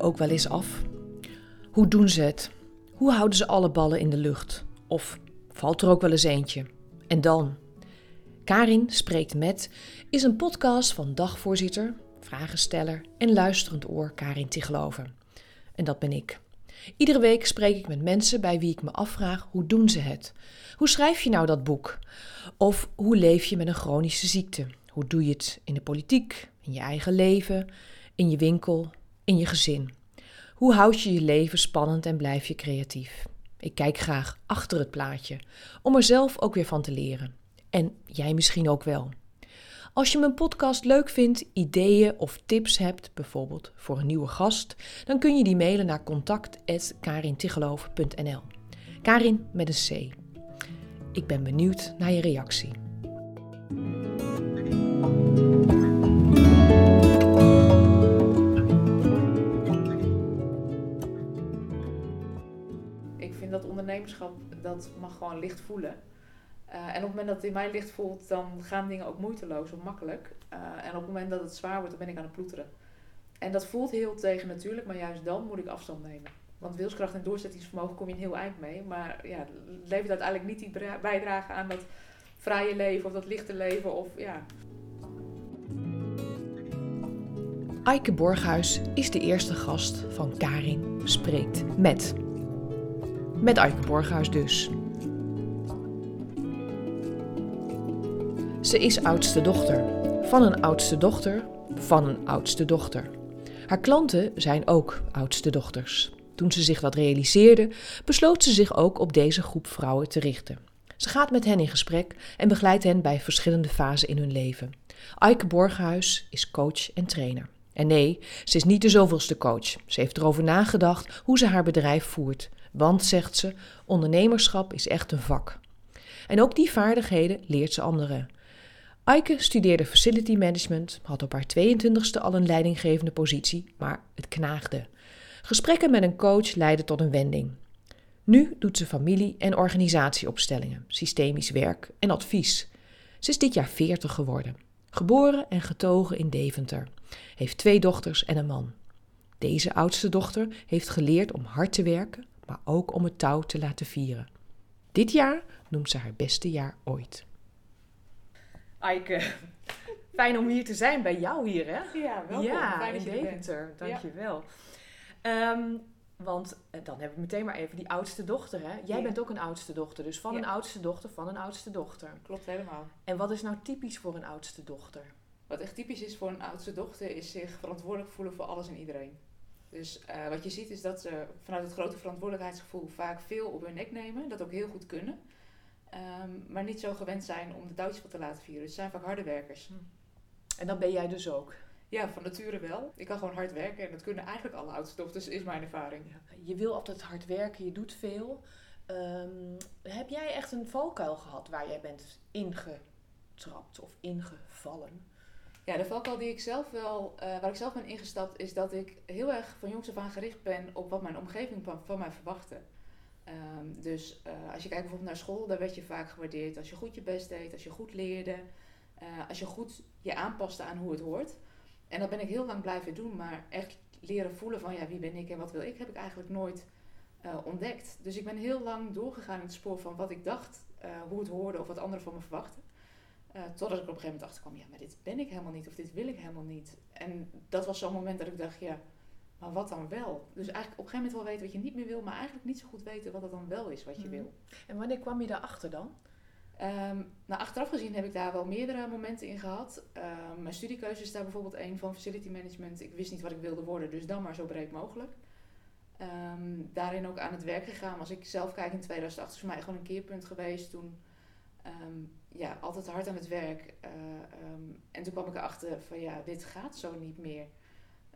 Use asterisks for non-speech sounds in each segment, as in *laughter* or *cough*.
ook wel eens af? Hoe doen ze het? Hoe houden ze alle ballen in de lucht? Of valt er ook wel eens eentje? En dan? Karin spreekt met is een podcast van dagvoorzitter, vragensteller en luisterend oor Karin Tigeloven. En dat ben ik. Iedere week spreek ik met mensen bij wie ik me afvraag hoe doen ze het? Hoe schrijf je nou dat boek? Of hoe leef je met een chronische ziekte? Hoe doe je het in de politiek, in je eigen leven, in je winkel, in je gezin? Hoe houd je je leven spannend en blijf je creatief? Ik kijk graag achter het plaatje, om er zelf ook weer van te leren. En jij misschien ook wel. Als je mijn podcast leuk vindt, ideeën of tips hebt, bijvoorbeeld voor een nieuwe gast, dan kun je die mailen naar contact.karintigeloof.nl. Karin met een C. Ik ben benieuwd naar je reactie. Dat ondernemerschap, dat mag gewoon licht voelen. Uh, en op het moment dat het in mij licht voelt, dan gaan dingen ook moeiteloos of makkelijk. Uh, en op het moment dat het zwaar wordt, dan ben ik aan het ploeteren. En dat voelt heel tegen natuurlijk, maar juist dan moet ik afstand nemen. Want wilskracht en doorzettingsvermogen kom je een heel eind mee. Maar ja, levert uiteindelijk niet die bijdrage aan dat vrije leven of dat lichte leven. Of, ja. Eike Borghuis is de eerste gast van Karin Spreekt Met. Met Eike Borghuis dus. Ze is oudste dochter. Van een oudste dochter, van een oudste dochter. Haar klanten zijn ook oudste dochters. Toen ze zich dat realiseerde, besloot ze zich ook op deze groep vrouwen te richten. Ze gaat met hen in gesprek en begeleidt hen bij verschillende fasen in hun leven. Eike Borghuis is coach en trainer. En nee, ze is niet de zoveelste coach. Ze heeft erover nagedacht hoe ze haar bedrijf voert. Want, zegt ze, ondernemerschap is echt een vak. En ook die vaardigheden leert ze anderen. Eike studeerde facility management, had op haar 22e al een leidinggevende positie, maar het knaagde. Gesprekken met een coach leidden tot een wending. Nu doet ze familie- en organisatieopstellingen, systemisch werk en advies. Ze is dit jaar 40 geworden. Geboren en getogen in Deventer. Heeft twee dochters en een man. Deze oudste dochter heeft geleerd om hard te werken, maar ook om het touw te laten vieren. Dit jaar noemt ze haar beste jaar ooit. Eike, fijn om hier te zijn bij jou hier, hè? Ja, welkom. Ja, Fijn dat je er bent. Deventer. Dankjewel. Ehm, want eh, dan hebben we meteen maar even die oudste dochter, hè? Jij Ja. bent ook een oudste dochter, dus van Ja. een oudste dochter van een oudste dochter. Klopt helemaal. En wat is nou typisch voor een oudste dochter? Wat echt typisch is voor een oudste dochter, is zich verantwoordelijk voelen voor alles en iedereen. Dus eh, wat je ziet is dat ze vanuit het grote verantwoordelijkheidsgevoel vaak veel op hun nek nemen. Dat ook heel goed kunnen. Ehm, maar niet zo gewend zijn om de touwtjes wat te laten vieren. Dus ze zijn vaak harde werkers. En dat ben jij dus ook. Ja, van nature wel. Ik kan gewoon hard werken en dat kunnen eigenlijk alle oudste dochters, is mijn ervaring. Je wil altijd hard werken, je doet veel. Ehm, heb jij echt een valkuil gehad waar jij bent ingetrapt of ingevallen? Ja, de valkuil die ik zelf wel, eh, waar ik zelf ben ingestapt, is dat ik heel erg van jongs af aan gericht ben op wat mijn omgeving van, mij verwachtte. Ehm, dus eh, als je kijkt bijvoorbeeld naar school, daar werd je vaak gewaardeerd als je goed je best deed, als je goed leerde, eh, als je goed je aanpaste aan hoe het hoort. En dat ben ik heel lang blijven doen, maar echt leren voelen van ja, wie ben ik en wat wil ik, heb ik eigenlijk nooit ontdekt. Dus ik ben heel lang doorgegaan in het spoor van wat ik dacht, hoe het hoorde of wat anderen van me verwachten. Eh, totdat ik op een gegeven moment achterkwam, ja, maar dit ben ik helemaal niet of dit wil ik helemaal niet. En dat was zo'n moment dat ik dacht, ja, maar wat dan wel? Dus eigenlijk op een gegeven moment wel weten wat je niet meer wil, maar eigenlijk niet zo goed weten wat het dan wel is wat je Mhm. wil. En wanneer kwam je daarachter dan? Ehm, nou, achteraf gezien heb ik daar wel meerdere momenten in gehad. Ehm, mijn studiekeuze is daar bijvoorbeeld een van facility management. Ik wist niet wat ik wilde worden, dus dan maar zo breed mogelijk. Ehm, daarin ook aan het werk gegaan. Als ik zelf kijk in 2008 is voor mij gewoon een keerpunt geweest. Toen ehm, ja, altijd hard aan het werk. Eh, ehm, en toen kwam ik erachter van ja, dit gaat zo niet meer.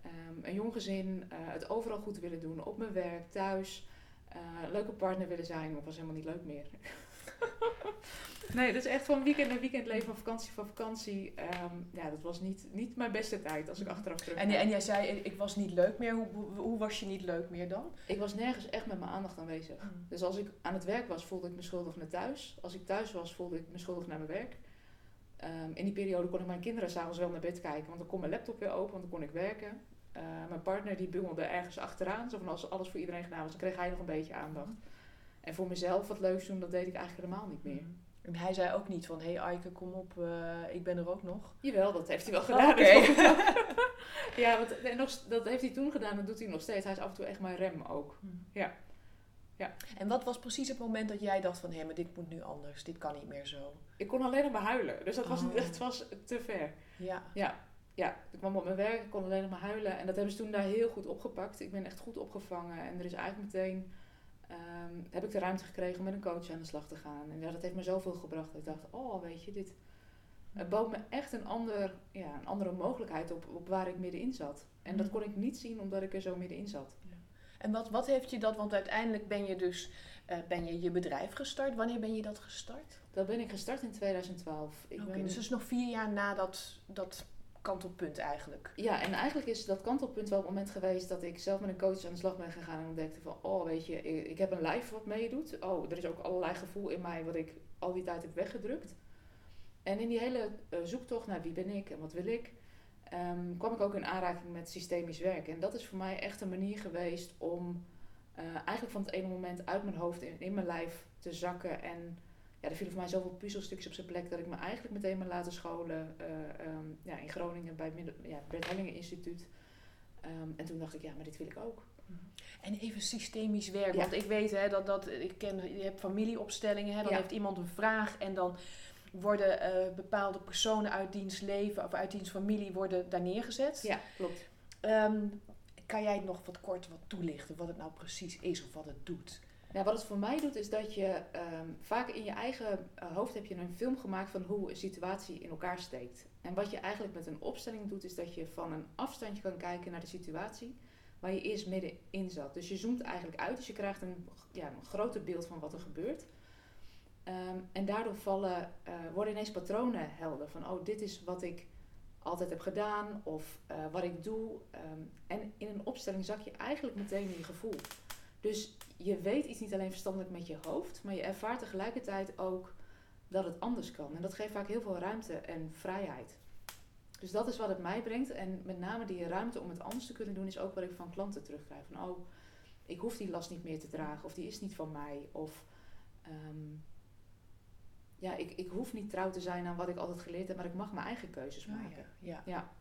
Ehm, een jong gezin, eh, het overal goed willen doen, op mijn werk, thuis. eh, leuke partner willen zijn, maar was helemaal niet leuk meer. *laughs* *laughs* nee, dat is echt van weekend naar weekend leven, van vakantie van vakantie. Ehm, ja, dat was niet, niet mijn beste tijd als ik achteraf terug. En, en jij zei, ik was niet leuk meer. Hoe, hoe, hoe was je niet leuk meer dan? Ik was nergens echt met mijn aandacht aanwezig. Dus als ik aan het werk was, voelde ik me schuldig naar thuis. Als ik thuis was, voelde ik me schuldig naar mijn werk. Ehm, in die periode kon ik mijn kinderen s'avonds wel naar bed kijken, want dan kon mijn laptop weer open, want dan kon ik werken. Eh, mijn partner die bungelde ergens achteraan. Zo van als alles voor iedereen gedaan was, dan kreeg hij nog een beetje aandacht. En voor mezelf wat leuks doen, dat deed ik eigenlijk helemaal niet meer. En hij zei ook niet van, hé hey Aike, kom op, eh, ik ben er ook nog. Jawel, dat heeft hij wel Oh, gedaan. *laughs* *laughs* ja, want, en nog, dat heeft hij toen gedaan, dat doet hij nog steeds. Hij is af en toe echt mijn rem ook. En wat was precies het moment dat jij dacht van, hé, maar dit moet nu anders, dit kan niet meer zo. Ik kon alleen nog maar huilen, dus dat was, Oh. het was te ver. Ja. Ja, ja, ik kwam op mijn werk, ik kon alleen nog maar huilen. En dat hebben ze toen daar heel goed opgepakt. Ik ben echt goed opgevangen. En er is eigenlijk meteen, ehm, heb ik de ruimte gekregen om met een coach aan de slag te gaan. En ja, dat heeft me zoveel gebracht. Dat ik dacht, oh weet je, dit het bood me echt een, ander, ja, een andere mogelijkheid op, op waar ik middenin zat. En dat Mhm. kon ik niet zien omdat ik er zo middenin zat. En wat, wat heeft je dat, want uiteindelijk ben je dus eh, ben je, je bedrijf gestart. Wanneer ben je dat gestart? Dat ben ik gestart in 2012. Ik Oké, dus dat is nog vier jaar na dat, dat kantelpunt eigenlijk. Ja, en eigenlijk is dat kantelpunt wel het moment geweest dat ik zelf met een coach aan de slag ben gegaan en ontdekte van, oh weet je, ik, heb een lijf wat meedoet. Oh, er is ook allerlei gevoel in mij wat ik al die tijd heb weggedrukt. En in die hele eh, zoektocht naar wie ben ik en wat wil ik, ehm, kwam ik ook in aanraking met systemisch werken. En dat is voor mij echt een manier geweest om eh, eigenlijk van het ene moment uit mijn hoofd in, in mijn lijf te zakken. En ja, er vielen voor mij zoveel puzzelstukjes op zijn plek dat ik me eigenlijk meteen ben laten scholen eh, ehm, ja, in Groningen bij het ja, Bert Hellinger Instituut. Ehm, en toen dacht ik, ja, maar dit wil ik ook. En even systemisch werk. Ja. Want ik weet hè, dat, dat ik ken, je hebt familieopstellingen. Hè, dan Ja. heeft iemand een vraag en dan worden eh, bepaalde personen uit diens leven of uit diens familie worden daar neergezet. Ja, klopt. Ehm, kan jij nog wat kort wat toelichten wat het nou precies is of wat het doet? Nou, wat het voor mij doet, is dat je ehm, vaak in je eigen eh, hoofd heb je een film gemaakt van hoe een situatie in elkaar steekt. En wat je eigenlijk met een opstelling doet, is dat je van een afstandje kan kijken naar de situatie waar je eerst middenin zat. Dus je zoomt eigenlijk uit, dus je krijgt een, ja, een groter beeld van wat er gebeurt. Ehm, en daardoor vallen, eh, worden ineens patronen helder. Van, oh, dit is wat ik altijd heb gedaan of eh, wat ik doe. Ehm, en in een opstelling zak je eigenlijk meteen in je gevoel. Dus je weet iets niet alleen verstandelijk met je hoofd, maar je ervaart tegelijkertijd ook dat het anders kan. En dat geeft vaak heel veel ruimte en vrijheid. Dus dat is wat het mij brengt. En met name die ruimte om het anders te kunnen doen, is ook wat ik van klanten terugkrijg. Van, oh, ik hoef die last niet meer te dragen, of die is niet van mij. Of ehm, ja, ik, ik hoef niet trouw te zijn aan wat ik altijd geleerd heb, maar ik mag mijn eigen keuzes maken. ja. Ja.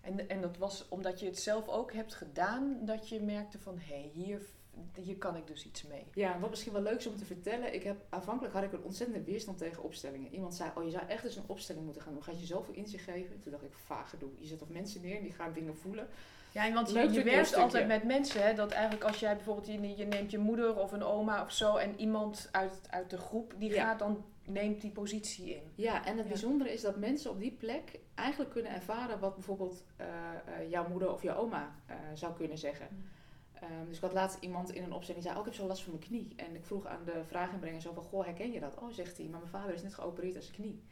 En, en dat was omdat je het zelf ook hebt gedaan, dat je merkte van hé, hey, hier, hier kan ik dus iets mee. Ja, wat misschien wel leuk is om te vertellen. Ik heb, aanvankelijk had ik een ontzettende weerstand tegen opstellingen. Iemand zei, oh je zou echt eens een opstelling moeten gaan doen. Gaat je zoveel inzicht geven? Toen dacht ik, vaag gedoe. Je zet op mensen neer en die gaan dingen voelen. Ja, want je, je werkt altijd met mensen, hè, dat eigenlijk als jij bijvoorbeeld, je, je neemt je moeder of een oma of zo en iemand uit, uit de groep, die Ja. gaat dan, neemt die positie in. Ja, en het Ja. bijzondere is dat mensen op die plek eigenlijk kunnen ervaren wat bijvoorbeeld eh, eh, jouw moeder of jouw oma eh, zou kunnen zeggen. Mm. Ehm, dus ik had laatst iemand in een opstelling die zei, oh ik heb zo last van mijn knie. En ik vroeg aan de vraaginbrenger zo van, goh herken je dat? Oh zegt hij, maar mijn vader is net geopereerd aan zijn knie.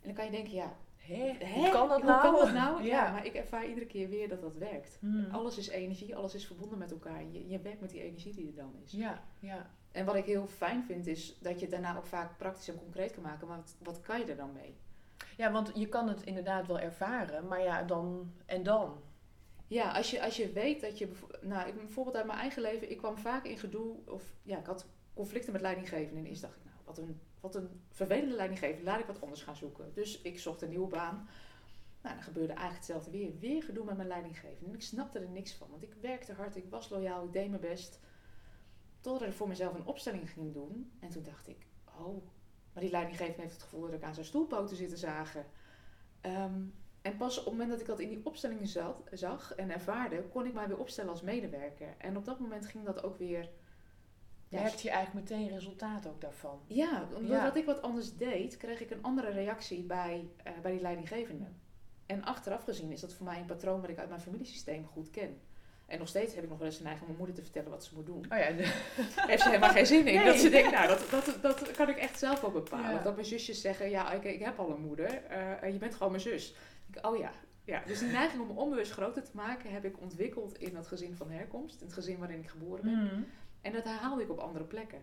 En dan kan je denken, ja, Hé, hè? hoe kan dat Hoe nou? kan dat nou? *laughs* Ja. Ja. maar ik ervaar iedere keer weer dat dat werkt. Hmm. Alles is energie, alles is verbonden met elkaar. Je, je werkt met die energie die er dan is. Ja, ja. En wat ik heel fijn vind is dat je daarna ook vaak praktisch en concreet kan maken. Maar wat, wat kan je er dan mee? ja, want je kan het inderdaad wel ervaren, maar ja, dan en dan. Ja, als je, als je weet dat je... Nou, ik, bijvoorbeeld uit mijn eigen leven. Ik kwam vaak in gedoe... Of ja, ik had conflicten met leidinggevenden. En eerst dacht ik, nou, wat een, wat een vervelende leidinggevende. Laat ik wat anders gaan zoeken. Dus ik zocht een nieuwe baan. Nou, dan gebeurde eigenlijk hetzelfde weer. Weer gedoe met mijn leidinggevende. En ik snapte er niks van. Want ik werkte hard, ik was loyaal, ik deed mijn best. Totdat ik voor mezelf een opstelling ging doen. En toen dacht ik, oh, maar die leidinggevende heeft het gevoel dat ik aan zijn stoelpoten zit te zagen. Ehm, en pas op het moment dat ik dat in die opstelling zat, zag en ervaarde, kon ik mij weer opstellen als medewerker. En op dat moment ging dat ook weer. Ja, Merkte je eigenlijk meteen resultaat ook daarvan. ja omdat Ja. ik wat anders deed, kreeg ik een andere reactie bij, eh, bij die leidinggevende. En achteraf gezien is dat voor mij een patroon wat ik uit mijn familiesysteem goed ken. En nog steeds heb ik nog wel eens de neiging om mijn moeder te vertellen wat ze moet doen. Oh ja, *laughs* heeft ze helemaal geen zin in. Nee. Dat ze denkt, nou, dat, dat, dat kan ik echt zelf wel bepalen. Ja. Dat mijn zusjes zeggen, ja, ik, ik heb al een moeder. eh, je bent gewoon mijn zus. Ik, oh ja. ja. Dus die neiging om me onbewust groter te maken... heb ik ontwikkeld in dat gezin van herkomst. In het gezin waarin ik geboren ben. Mhm. En dat herhaalde ik op andere plekken.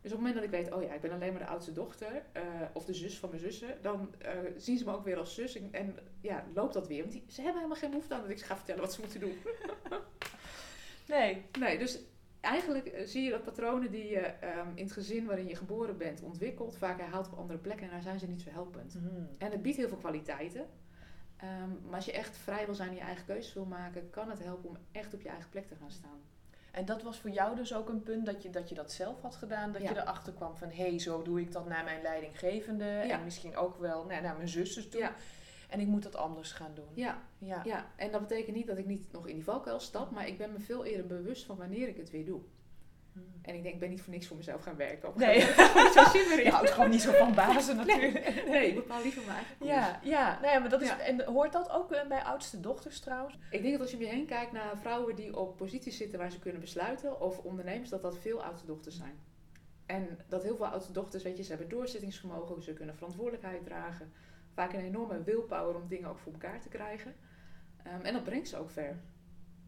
Dus op het moment dat ik weet, oh ja, ik ben alleen maar de oudste dochter eh, of de zus van mijn zussen, dan eh, zien ze me ook weer als zus en, en ja, loopt dat weer. Want die, ze hebben helemaal geen behoefte aan dat ik ze ga vertellen wat ze moeten doen. *laughs* Nee. Nee, dus eigenlijk eh, zie je dat patronen die je ehm, in het gezin waarin je geboren bent ontwikkelt, vaak herhaalt op andere plekken en daar zijn ze niet zo helpend. Mhm. En het biedt heel veel kwaliteiten. Ehm, maar als je echt vrij wil zijn en je eigen keuzes wil maken, kan het helpen om echt op je eigen plek te gaan staan. En dat was voor jou dus ook een punt dat je dat, je dat zelf had gedaan. Dat Ja. je erachter kwam van, hé, hey, zo doe ik dat naar mijn leidinggevende. Ja. En misschien ook wel nou, naar mijn zusters toe. Ja. En ik moet dat anders gaan doen. Ja, Ja. ja, en dat betekent niet dat ik niet nog in die valkuil stap, maar ik ben me veel eerder bewust van wanneer ik het weer doe. Mhm. En ik denk, ik ben niet voor niks voor mezelf gaan werken. Op Nee. zo zin Je houdt gewoon niet zo van *laughs* bazen natuurlijk. Nee, ik bepaal liever mijn eigen. Ja, ja. Nou ja, maar dat is, Ja. en hoort dat ook eh, bij oudste dochters trouwens? Ik denk dat als je om je heen kijkt naar vrouwen die op posities zitten waar ze kunnen besluiten, of ondernemers, dat dat veel oudste dochters zijn. En dat heel veel oudste dochters, weet je, ze hebben doorzettingsvermogen, ze kunnen verantwoordelijkheid dragen. Vaak een enorme willpower om dingen ook voor elkaar te krijgen. Ehm, en dat brengt ze ook ver.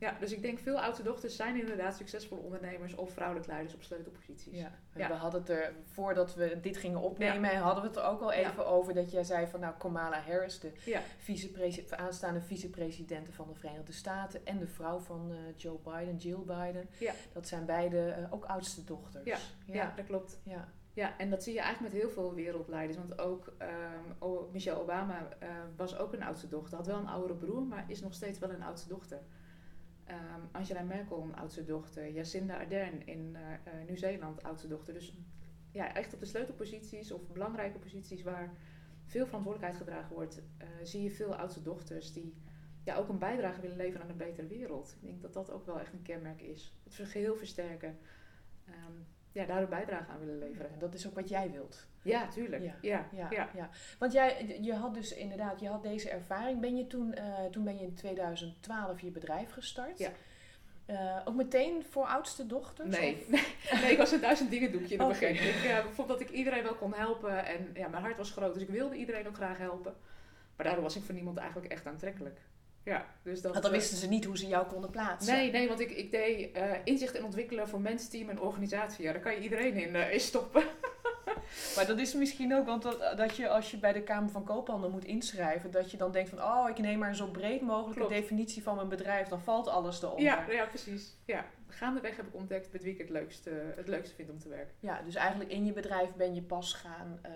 Ja, dus ik denk veel oudste dochters zijn inderdaad succesvolle ondernemers of vrouwelijk leiders op sleutelposities. Ja. Ja. We hadden het er, voordat we dit gingen opnemen, hadden we het er ook al Ja. even over dat jij zei van nou Kamala Harris, de vicepresi- aanstaande vicepresidente van de Verenigde Staten en de vrouw van eh, Joe Biden, Jill Biden. Dat zijn beide eh, ook oudste dochters. Ja. dat klopt. ja. Ja, en dat zie je eigenlijk met heel veel wereldleiders. Want ook ehm, Michelle Obama eh, was ook een oudste dochter. Had wel een oudere broer, maar is nog steeds wel een oudste dochter. Ehm, Angela Merkel, een oudste dochter. Jacinda Ardern in eh, Nieuw-Zeeland, oudste dochter. Dus ja, echt op de sleutelposities of belangrijke posities waar veel verantwoordelijkheid gedragen wordt, eh, zie je veel oudste dochters die ja, ook een bijdrage willen leveren aan een betere wereld. Ik denk dat dat ook wel echt een kenmerk is. Het geheel versterken. Ehm, ja, daar een bijdrage aan willen leveren. En dat is ook wat jij wilt. Ja, tuurlijk. Ja. Ja. Ja, Ja. ja. Want jij, je had dus inderdaad, je had deze ervaring. Ben je toen, eh, toen ben je in 2012 je bedrijf gestart. Ja. Eh, ook meteen voor oudste dochters? Nee. nee, nee, ik was een duizend dingen doekje in het Oké. begin. Ik eh, vond dat ik iedereen wel kon helpen. En ja, mijn hart was groot, dus ik wilde iedereen ook graag helpen. Maar daardoor was ik voor niemand eigenlijk echt aantrekkelijk. Ja, dus dat... Want dan wisten ze niet hoe ze jou konden plaatsen. Nee, nee, want ik, ik deed inzicht en ontwikkelen voor mens, team en organisatie. Ja, daar kan je iedereen in, in stoppen. *laughs* Maar dat is misschien ook, want dat, dat je als je bij de Kamer van Koophandel moet inschrijven, dat je dan denkt van, oh, ik neem maar een zo breed mogelijke Klopt. definitie van mijn bedrijf, dan valt alles eronder. Ja, ja, precies. Ja. Gaandeweg heb ik ontdekt met wie ik het leukste, het leukste vind om te werken. Ja, dus eigenlijk in je bedrijf ben je pas gaan eh,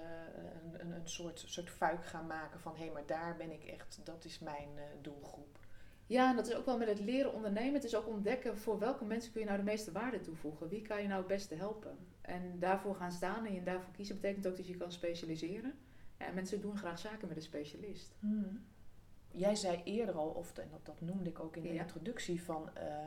een, een, een soort, soort fuik gaan maken van, hé, hey, maar daar ben ik echt, dat is mijn eh, doelgroep. Ja, en dat is ook wel met het leren ondernemen. Het is ook ontdekken voor welke mensen kun je nou de meeste waarde toevoegen. Wie kan je nou het beste helpen? En daarvoor gaan staan en je daarvoor kiezen betekent ook dat je kan specialiseren. En mensen doen graag zaken met een specialist. Jij zei eerder al, of en dat, dat noemde ik ook in de Ja. introductie, van, eh,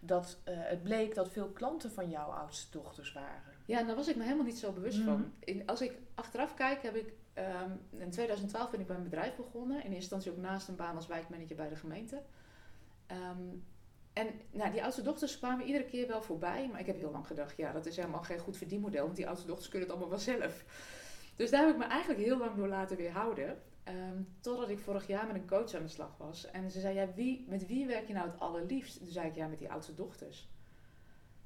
dat eh, het bleek dat veel klanten van jouw oudste dochters waren. Ja, daar was ik me helemaal niet zo bewust van. In, als ik achteraf kijk, heb ik ehm, in 2012 ben ik bij een bedrijf begonnen. In eerste instantie ook naast een baan als wijkmanager bij de gemeente. Ehm, en nou, die oudste dochters kwamen iedere keer wel voorbij. Maar ik heb heel lang gedacht, ja, dat is helemaal geen goed verdienmodel. Want die oudste dochters kunnen het allemaal wel zelf. Dus daar heb ik me eigenlijk heel lang door laten weerhouden. Ehm, totdat ik vorig jaar met een coach aan de slag was. En ze zei, ja, wie, met wie werk je nou het allerliefst? Toen zei ik, ja, met die oudste dochters.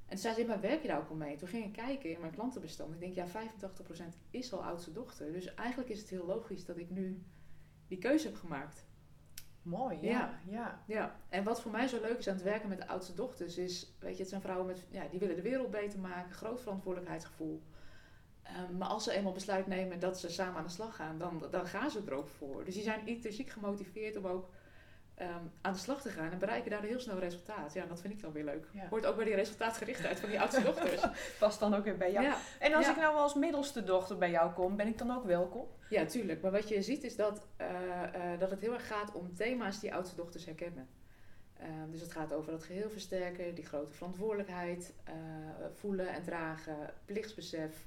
En toen zei ze, maar werk je daar ook al mee? Toen ging ik kijken in mijn klantenbestand. Ik denk, ja, 85% is al oudste dochter. Dus eigenlijk is het heel logisch dat ik nu die keuze heb gemaakt. Mooi, ja. Ja. ja. Ja, en wat voor mij zo leuk is aan het werken met de oudste dochters is, weet je, het zijn vrouwen met, ja, die willen de wereld beter maken, groot verantwoordelijkheidsgevoel. Ehm, maar als ze eenmaal besluit nemen dat ze samen aan de slag gaan, dan, dan gaan ze er ook voor. Dus die zijn intrinsiek gemotiveerd om ook ehm, aan de slag te gaan en bereiken daardoor heel snel resultaat. Ja, dat vind ik dan weer leuk. Ja. Hoort ook bij die resultaatgerichtheid van die oudste dochters. *laughs* Past dan ook weer bij jou. Ja. En als Ja. ik nou als middelste dochter bij jou kom, ben ik dan ook welkom? Ja, tuurlijk. Maar wat je ziet is dat, eh, eh, dat het heel erg gaat om thema's die oudste dochters herkennen. Ehm, dus het gaat over dat geheel versterken, die grote verantwoordelijkheid, eh, voelen en dragen, plichtsbesef.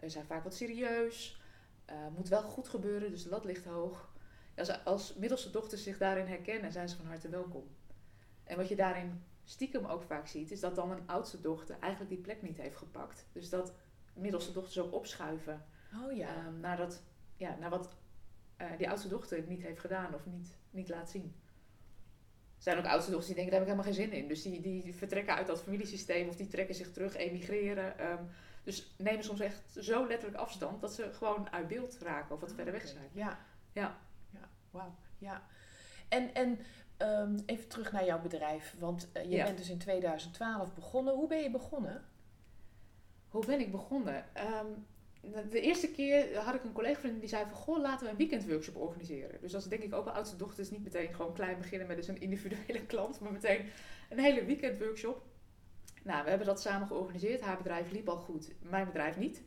Ze zijn vaak wat serieus, moet wel goed gebeuren, dus de lat ligt hoog. Als, als middelste dochters zich daarin herkennen, zijn ze van harte welkom. En wat je daarin stiekem ook vaak ziet, is dat dan een oudste dochter eigenlijk die plek niet heeft gepakt. Dus dat middelste dochters ook opschuiven Oh ja. Ehm, naar, dat, ja, naar wat eh, die oudste dochter niet heeft gedaan of niet, niet laat zien. Er zijn ook oudste dochters die denken, daar heb ik helemaal geen zin in. Dus die, die vertrekken uit dat familiesysteem of die trekken zich terug, emigreren. Ehm, dus nemen soms echt zo letterlijk afstand dat ze gewoon uit beeld raken of wat verder weg zijn. Ja. Ja, wauw. Ja. En, en ehm, even terug naar jouw bedrijf. Want eh, je Ja. bent dus in 2012 begonnen. Hoe ben je begonnen? Hoe ben ik begonnen? Ehm, de- eerste keer had ik een collega vriend die zei van... Goh, laten we een weekendworkshop organiseren. Dus dat is denk ik ook wel oudste dochter. is niet meteen gewoon klein beginnen met dus een individuele *laughs* klant. Maar meteen een hele weekendworkshop. Nou, we hebben dat samen georganiseerd. Haar bedrijf liep al goed. Mijn bedrijf niet.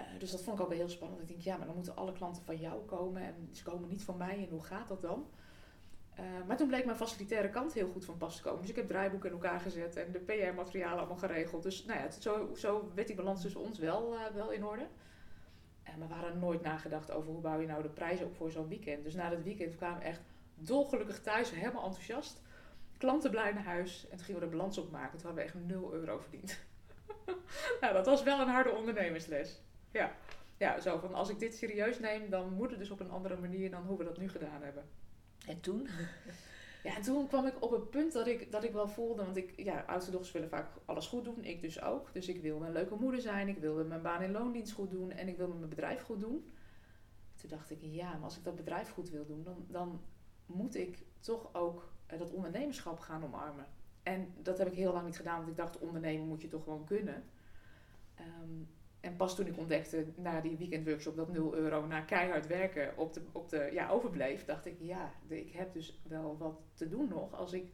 Eh, dus dat vond ik ook wel heel spannend. Ik denk, ja, maar dan moeten alle klanten van jou komen. En ze komen niet van mij. En hoe gaat dat dan? Eh, maar toen bleek mijn facilitaire kant heel goed van pas te komen. Dus ik heb draaiboeken in elkaar gezet en de PR-materialen allemaal geregeld. Dus nou ja, zo, zo werd die balans tussen ons wel, eh, wel in orde. En we waren nooit nagedacht over hoe bouw je nou de prijzen op voor zo'n weekend. Dus na dat weekend kwamen we echt dolgelukkig thuis, helemaal enthousiast. Klanten blij naar huis en toen gingen we de balans opmaken. Toen hadden we echt 0 euro verdiend. *laughs* nou, dat was wel een harde ondernemersles. Ja. ja, zo van als ik dit serieus neem, dan moet het dus op een andere manier dan hoe we dat nu gedaan hebben. En toen? *laughs* Ja, en toen kwam ik op het punt dat ik, dat ik wel voelde, want ik, ja, oudste dochters willen vaak alles goed doen, ik dus ook. Dus ik wilde een leuke moeder zijn, ik wilde mijn baan in loondienst goed doen en ik wilde mijn bedrijf goed doen. Toen dacht ik, ja, maar als ik dat bedrijf goed wil doen, dan, dan moet ik toch ook eh, dat ondernemerschap gaan omarmen. En dat heb ik heel lang niet gedaan, want ik dacht, ondernemen moet je toch gewoon kunnen. Ehm, en pas toen ik ontdekte na die weekendworkshop dat 0 euro na keihard werken op de, op de, ja, overbleef, dacht ik, ja, ik heb dus wel wat te doen nog als ik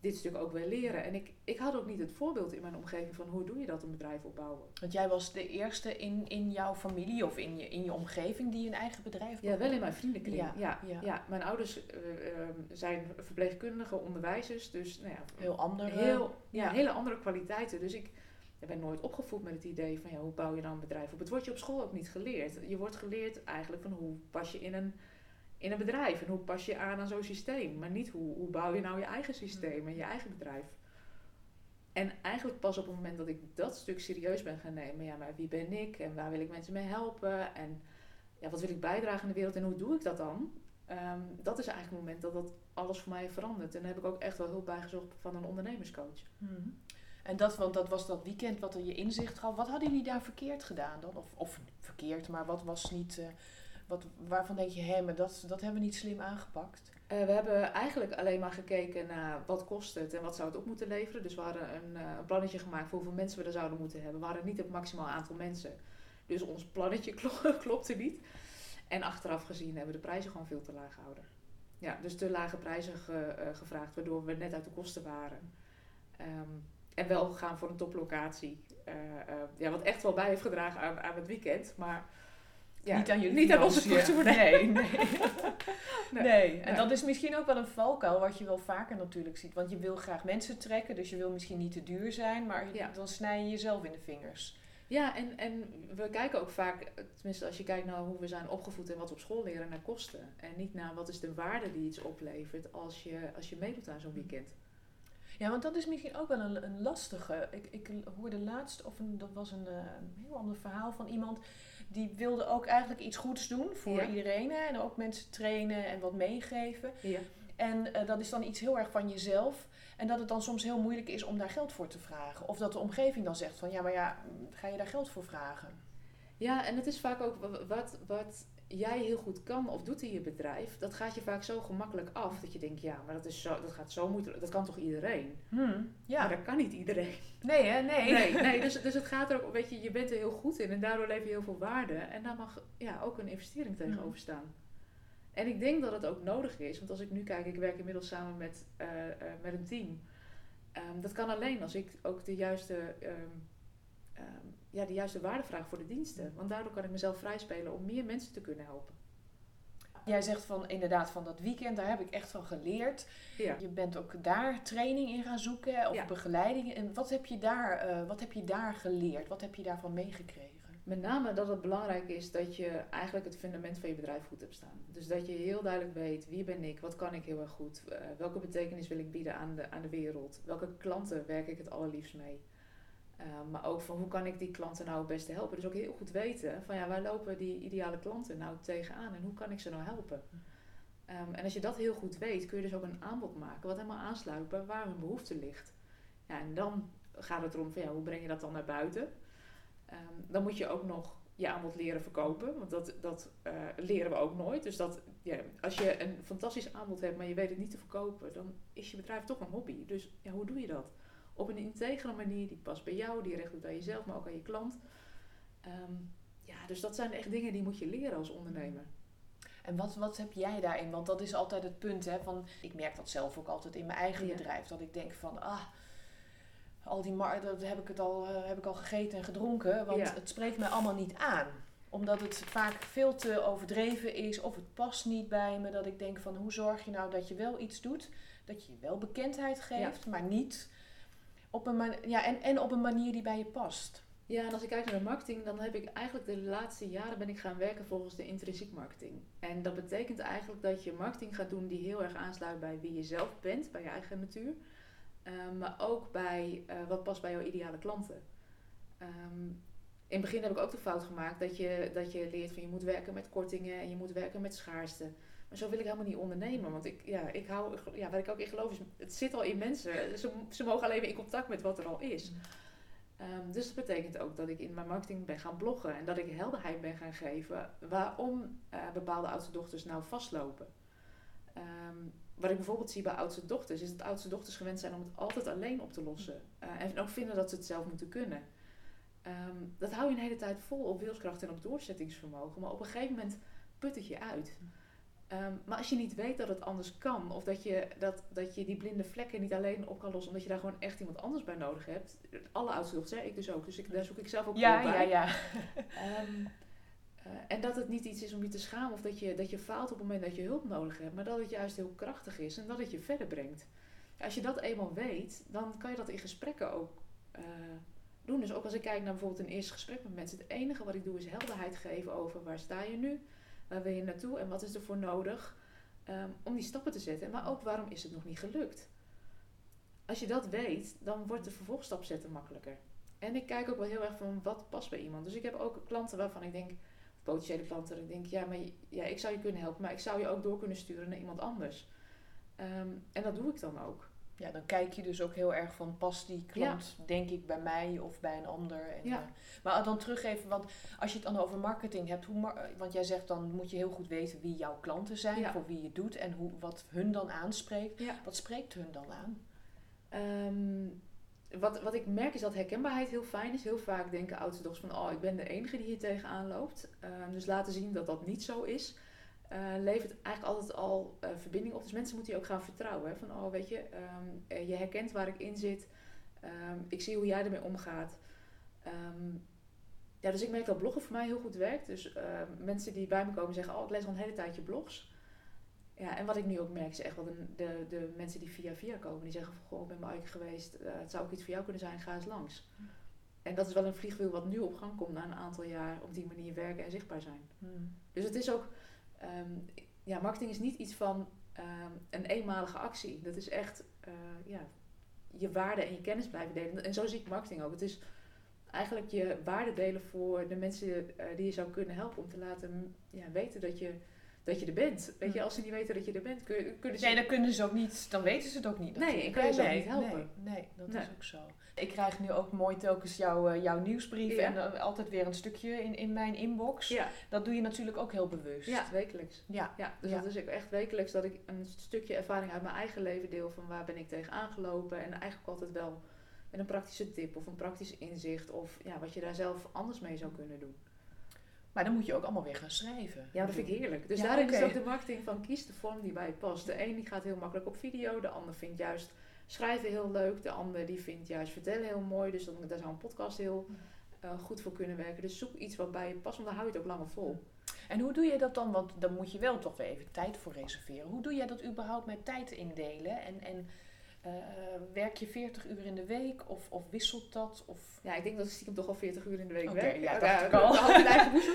dit stuk ook wil leren. En ik, ik had ook niet het voorbeeld in mijn omgeving van hoe doe je dat een bedrijf opbouwen. Want jij was de eerste in, in jouw familie of in je, in je omgeving die een eigen bedrijf Ja, wel in mijn vriendenkring. Ja, Ja, ja. ja. mijn ouders eh, eh, zijn verpleegkundigen, onderwijzers, dus nou ja, Heel ander. eh, heel, ja. hele andere kwaliteiten. Dus ik ben nooit opgevoed met het idee van ja, hoe bouw je dan een bedrijf op. Het wordt je op school ook niet geleerd. Je wordt geleerd eigenlijk van hoe pas je in een, in een bedrijf en hoe pas je aan aan zo'n systeem. Maar niet hoe, hoe bouw je nou je eigen systeem en je eigen bedrijf. En eigenlijk pas op het moment dat ik dat stuk serieus ben gaan nemen, ja, maar wie ben ik en waar wil ik mensen mee helpen en ja, wat wil ik bijdragen in de wereld en hoe doe ik dat dan? Ehm, dat is eigenlijk het moment dat dat alles voor mij verandert. En daar heb ik ook echt wel hulp bij gezocht van een ondernemerscoach. Mhm. En dat, want dat was dat weekend wat er je inzicht gaf. Wat hadden jullie daar verkeerd gedaan dan? Of, of verkeerd, maar wat was niet... eh, wat, waarvan denk je, hé, maar dat, dat hebben we niet slim aangepakt? Eh, we hebben eigenlijk alleen maar gekeken naar wat kost het en wat zou het op moeten leveren. Dus we hadden een, eh, plannetje gemaakt voor hoeveel mensen we er zouden moeten hebben. We hadden niet het maximaal aantal mensen. Dus ons plannetje *laughs* klo- klopte niet. En achteraf gezien hebben we de prijzen gewoon veel te laag gehouden. Ja, dus te lage prijzen ge- gevraagd, waardoor we net uit de kosten waren. Ehm, en wel gaan voor een toplocatie. Eh, eh, ja, wat echt wel bij heeft gedragen aan, aan het weekend. Maar ja, niet aan jullie niet aan onze portemonnee. Nee, *laughs* nee. Nee. nee. En dat is misschien ook wel een valkuil wat je wel vaker natuurlijk ziet. Want je wil graag mensen trekken, dus je wil misschien niet te duur zijn, maar Ja. dan snij je jezelf in de vingers. Ja, en, en we kijken ook vaak, tenminste als je kijkt naar hoe we zijn opgevoed en wat we op school leren, naar kosten. En niet naar wat is de waarde die iets oplevert als je, als je meedoet aan zo'n weekend. Ja, want dat is misschien ook wel een, een lastige. Ik, ik hoorde laatst, of een, dat was een, eh, een heel ander verhaal van iemand. Die wilde ook eigenlijk iets goeds doen voor Ja. iedereen. Hè, en ook mensen trainen en wat meegeven. Ja. En eh, dat is dan iets heel erg van jezelf. En dat het dan soms heel moeilijk is om daar geld voor te vragen. Of dat de omgeving dan zegt van ja, maar ja, ga je daar geld voor vragen? Ja, en het is vaak ook wa- wat, wat jij heel goed kan of doet in je bedrijf, dat gaat je vaak zo gemakkelijk af dat je denkt, ja, maar dat, is zo, dat gaat zo moeilijk, dat kan toch iedereen? Hmm, ja. Maar dat kan niet iedereen. Nee, hè? Nee. Nee, nee dus, dus het gaat er ook, weet je, je bent er heel goed in en daardoor lever je heel veel waarde. En daar mag ja, ook een investering tegenover staan. En ik denk dat het ook nodig is, want als ik nu kijk, ik werk inmiddels samen met, eh, eh, met een team. Ehm, dat kan alleen als ik ook de juiste, ehm, ehm, ja, de juiste waarde vraag voor de diensten. Want daardoor kan ik mezelf vrijspelen om meer mensen te kunnen helpen. Jij zegt van inderdaad van dat weekend, daar heb ik echt van geleerd. Ja. Je bent ook daar training in gaan zoeken of Ja. begeleiding. En wat heb, je daar, eh, wat heb je daar geleerd? Wat heb je daarvan meegekregen? Met name dat het belangrijk is dat je eigenlijk het fundament van je bedrijf goed hebt staan. Dus dat je heel duidelijk weet wie ben ik, wat kan ik heel erg goed, eh, welke betekenis wil ik bieden aan de, aan de wereld, welke klanten werk ik het allerliefst mee. Eh, maar ook van hoe kan ik die klanten nou het beste helpen. Dus ook heel goed weten van ja, waar lopen die ideale klanten nou tegenaan en hoe kan ik ze nou helpen. Ehm, en als je dat heel goed weet, kun je dus ook een aanbod maken wat helemaal aansluit bij waar hun behoefte ligt. Ja, en dan gaat het erom van ja, hoe breng je dat dan naar buiten? Ehm, dan moet je ook nog je aanbod leren verkopen. Want dat, dat eh, leren we ook nooit. Dus dat, ja, als je een fantastisch aanbod hebt, maar je weet het niet te verkopen, dan is je bedrijf toch een hobby. Dus ja, hoe doe je dat? Op een integere manier die past bij jou, die recht doet aan jezelf, maar ook aan je klant. Ehm, ja, dus dat zijn echt dingen die moet je leren als ondernemer. En wat, wat heb jij daarin? Want dat is altijd het punt. Hè, van, ik merk dat zelf ook altijd in mijn eigen bedrijf. Dat ik denk van, ah, al die mar dat heb ik het al, uh, heb ik al gegeten en gedronken. Want het spreekt mij allemaal niet aan. Omdat het vaak veel te overdreven is of het past niet bij me. Dat ik denk van hoe zorg je nou dat je wel iets doet. Dat je wel bekendheid geeft, maar niet op een, ja, en, en op een manier die bij je past. Ja, en als ik kijk naar de marketing, dan heb ik eigenlijk de laatste jaren ben ik gaan werken volgens de intrinsiek marketing. En dat betekent eigenlijk dat je marketing gaat doen die heel erg aansluit bij wie je zelf bent, bij je eigen natuur. Ehm, maar ook bij uh, wat past bij jouw ideale klanten. Um, in het begin heb ik ook de fout gemaakt dat je, dat je leert van je moet werken met kortingen en je moet werken met schaarste. Maar zo wil ik helemaal niet ondernemen. Want ik, ja, ik hou, ja, waar ik ook in geloof is, het zit al in mensen. Ze, ze mogen alleen maar in contact met wat er al is. Um, dus dat betekent ook dat ik in mijn marketing ben gaan bloggen en dat ik helderheid ben gaan geven waarom uh, bepaalde oudste dochters nou vastlopen. Um, wat ik bijvoorbeeld zie bij oudste dochters, is dat oudste dochters gewend zijn om het altijd alleen op te lossen. Uh, en ook vinden dat ze het zelf moeten kunnen. Um, dat hou je een hele tijd vol op wilskracht en op doorzettingsvermogen, maar op een gegeven moment put het je uit. Um, maar als je niet weet dat het anders kan, of dat je, dat, dat je die blinde vlekken niet alleen op kan lossen, omdat je daar gewoon echt iemand anders bij nodig hebt. Alle oudste dochters, ik dus ook, dus ik, daar zoek ik zelf ook ja, bij. Ja, ja, um, uh, en dat het niet iets is om je te schamen of dat je, dat je faalt op het moment dat je hulp nodig hebt, maar dat het juist heel krachtig is en dat het je verder brengt. Als je dat eenmaal weet, dan kan je dat in gesprekken ook uh, doen. Dus ook als ik kijk naar bijvoorbeeld een eerste gesprek met mensen, het enige wat ik doe is helderheid geven over waar sta je nu, waar wil je naartoe en wat is er voor nodig um, om die stappen te zetten. Maar ook waarom is het nog niet gelukt. Als je dat weet, dan wordt de vervolgstap zetten makkelijker. En ik kijk ook wel heel erg van wat past bij iemand. Dus ik heb ook klanten waarvan ik denk, potentiële klanten, ik denk, ja, maar ja, ik zou je kunnen helpen, maar ik zou je ook door kunnen sturen naar iemand anders. Um, en dat doe ik dan ook. Ja, dan kijk je dus ook heel erg van, past die klant, denk ik, bij mij of bij een ander? En, ja. Uh, maar dan teruggeven, want als je het dan over marketing hebt, hoe want jij zegt dan moet je heel goed weten wie jouw klanten zijn, ja. voor wie je doet en hoe, wat hun dan aanspreekt. Wat spreekt hun dan aan? Um, wat, wat ik merk is dat herkenbaarheid heel fijn is. Heel vaak denken dochters van, oh, ik ben de enige die hier tegenaan loopt. Um, dus laten zien dat dat niet zo is. Uh, levert eigenlijk altijd al uh, verbinding op. Dus mensen moeten je ook gaan vertrouwen. Hè? Van, oh, weet je, um, je herkent waar ik in zit. Um, ik zie hoe jij ermee omgaat. ja, dus ik merk dat bloggen voor mij heel goed werkt. Dus uh, mensen die bij me komen zeggen, oh, ik lees al een hele tijd je blogs. Ja, en wat ik nu ook merk is echt wel de, de, de mensen die via via komen. Die zeggen van, goh, ik ben bij Ike geweest. Het zou ook iets voor jou kunnen zijn, ga eens langs. En dat is wel een vliegwiel wat nu op gang komt na een aantal jaar op die manier werken en zichtbaar zijn. Mm. Dus het is ook, um, ja, marketing is niet iets van um, een eenmalige actie. Dat is echt, uh, ja, je waarde en je kennis blijven delen. En zo zie ik marketing ook. Het is eigenlijk je waarde delen voor de mensen uh, die je zou kunnen helpen om te laten ja, weten dat je dat je er bent. Weet je, als ze niet weten dat je er bent, kun, kunnen ze... Nee, dan kunnen ze ook niet, dan weten ze het ook niet. Nee, ik kan je ze ook niet helpen. Nee, nee dat nee. is ook zo. Ik krijg nu ook mooi telkens jou, uh, jouw nieuwsbrief ja. en uh, altijd weer een stukje in, in mijn inbox. Ja. Dat doe je natuurlijk ook heel bewust. Ja, wekelijks. Ja. ja dus ja. dat is ook echt wekelijks dat ik een stukje ervaring uit mijn eigen leven deel van waar ben ik tegen aangelopen. En eigenlijk altijd wel met een praktische tip of een praktisch inzicht of ja, wat je daar zelf anders mee zou kunnen doen. Maar dan moet je ook allemaal weer gaan schrijven. Ja, dat vind ik heerlijk. Dus Ja, daarin is ook de marketing van kies de vorm die bij je past. De een die gaat heel makkelijk op video, de ander vindt juist schrijven heel leuk, de ander die vindt juist vertellen heel mooi. Dus dan, daar zou een podcast heel uh, goed voor kunnen werken. Dus zoek iets wat bij je past, want dan hou je het ook langer vol. En hoe doe je dat dan? Want dan moet je wel toch weer even tijd voor reserveren. Hoe doe jij dat überhaupt met tijd indelen? En, en uh, werk je 40 uur in de week of, of wisselt dat? Of... Ja, ik denk dat ik stiekem toch al 40 uur in de week Oké, werk. ja, in eigen boezem.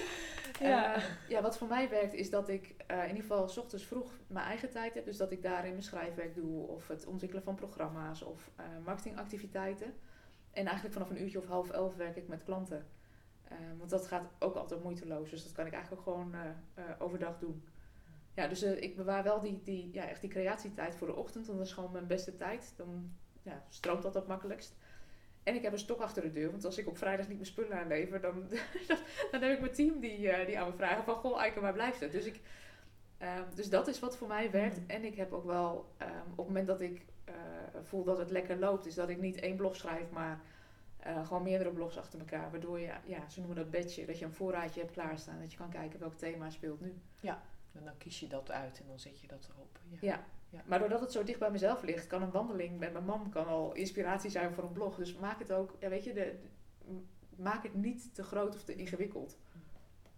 Ja. Uh, *laughs* ja, wat voor mij werkt is dat ik uh, in ieder geval s ochtends vroeg mijn eigen tijd heb. Dus dat ik daarin mijn schrijfwerk doe of het ontwikkelen van programma's of marketingactiviteiten. En eigenlijk vanaf een uurtje of half elf werk ik met klanten. Want dat gaat ook altijd moeiteloos. Dus dat kan ik eigenlijk ook gewoon overdag doen. Ja, dus uh, ik bewaar wel die, die, ja, echt die creatietijd voor de ochtend. Want dat is gewoon mijn beste tijd. Dan ja, stroomt dat het makkelijkst. En ik heb een stok achter de deur, want als ik op vrijdag niet mijn spullen aanlever, dan, *laughs* dan heb ik mijn team die, uh, die aan me vragen van, goh Eike, waar blijft het? Dus, ik, ehm, dus dat is wat voor mij werkt. Mm. En ik heb ook wel, ehm, op het moment dat ik uh, voel dat het lekker loopt, is dat ik niet één blog schrijf, maar gewoon meerdere blogs achter elkaar. Waardoor je, ja, ze noemen dat badge, dat je een voorraadje hebt klaarstaan. Dat je kan kijken welk thema speelt nu. Ja, en dan kies je dat uit en dan zet je dat erop. Ja. ja. ja. maar doordat het zo dicht bij mezelf ligt, kan een wandeling met mijn man kan al inspiratie zijn voor een blog. Dus maak het ook, ja, weet je, de, de, maak het niet te groot of te ingewikkeld.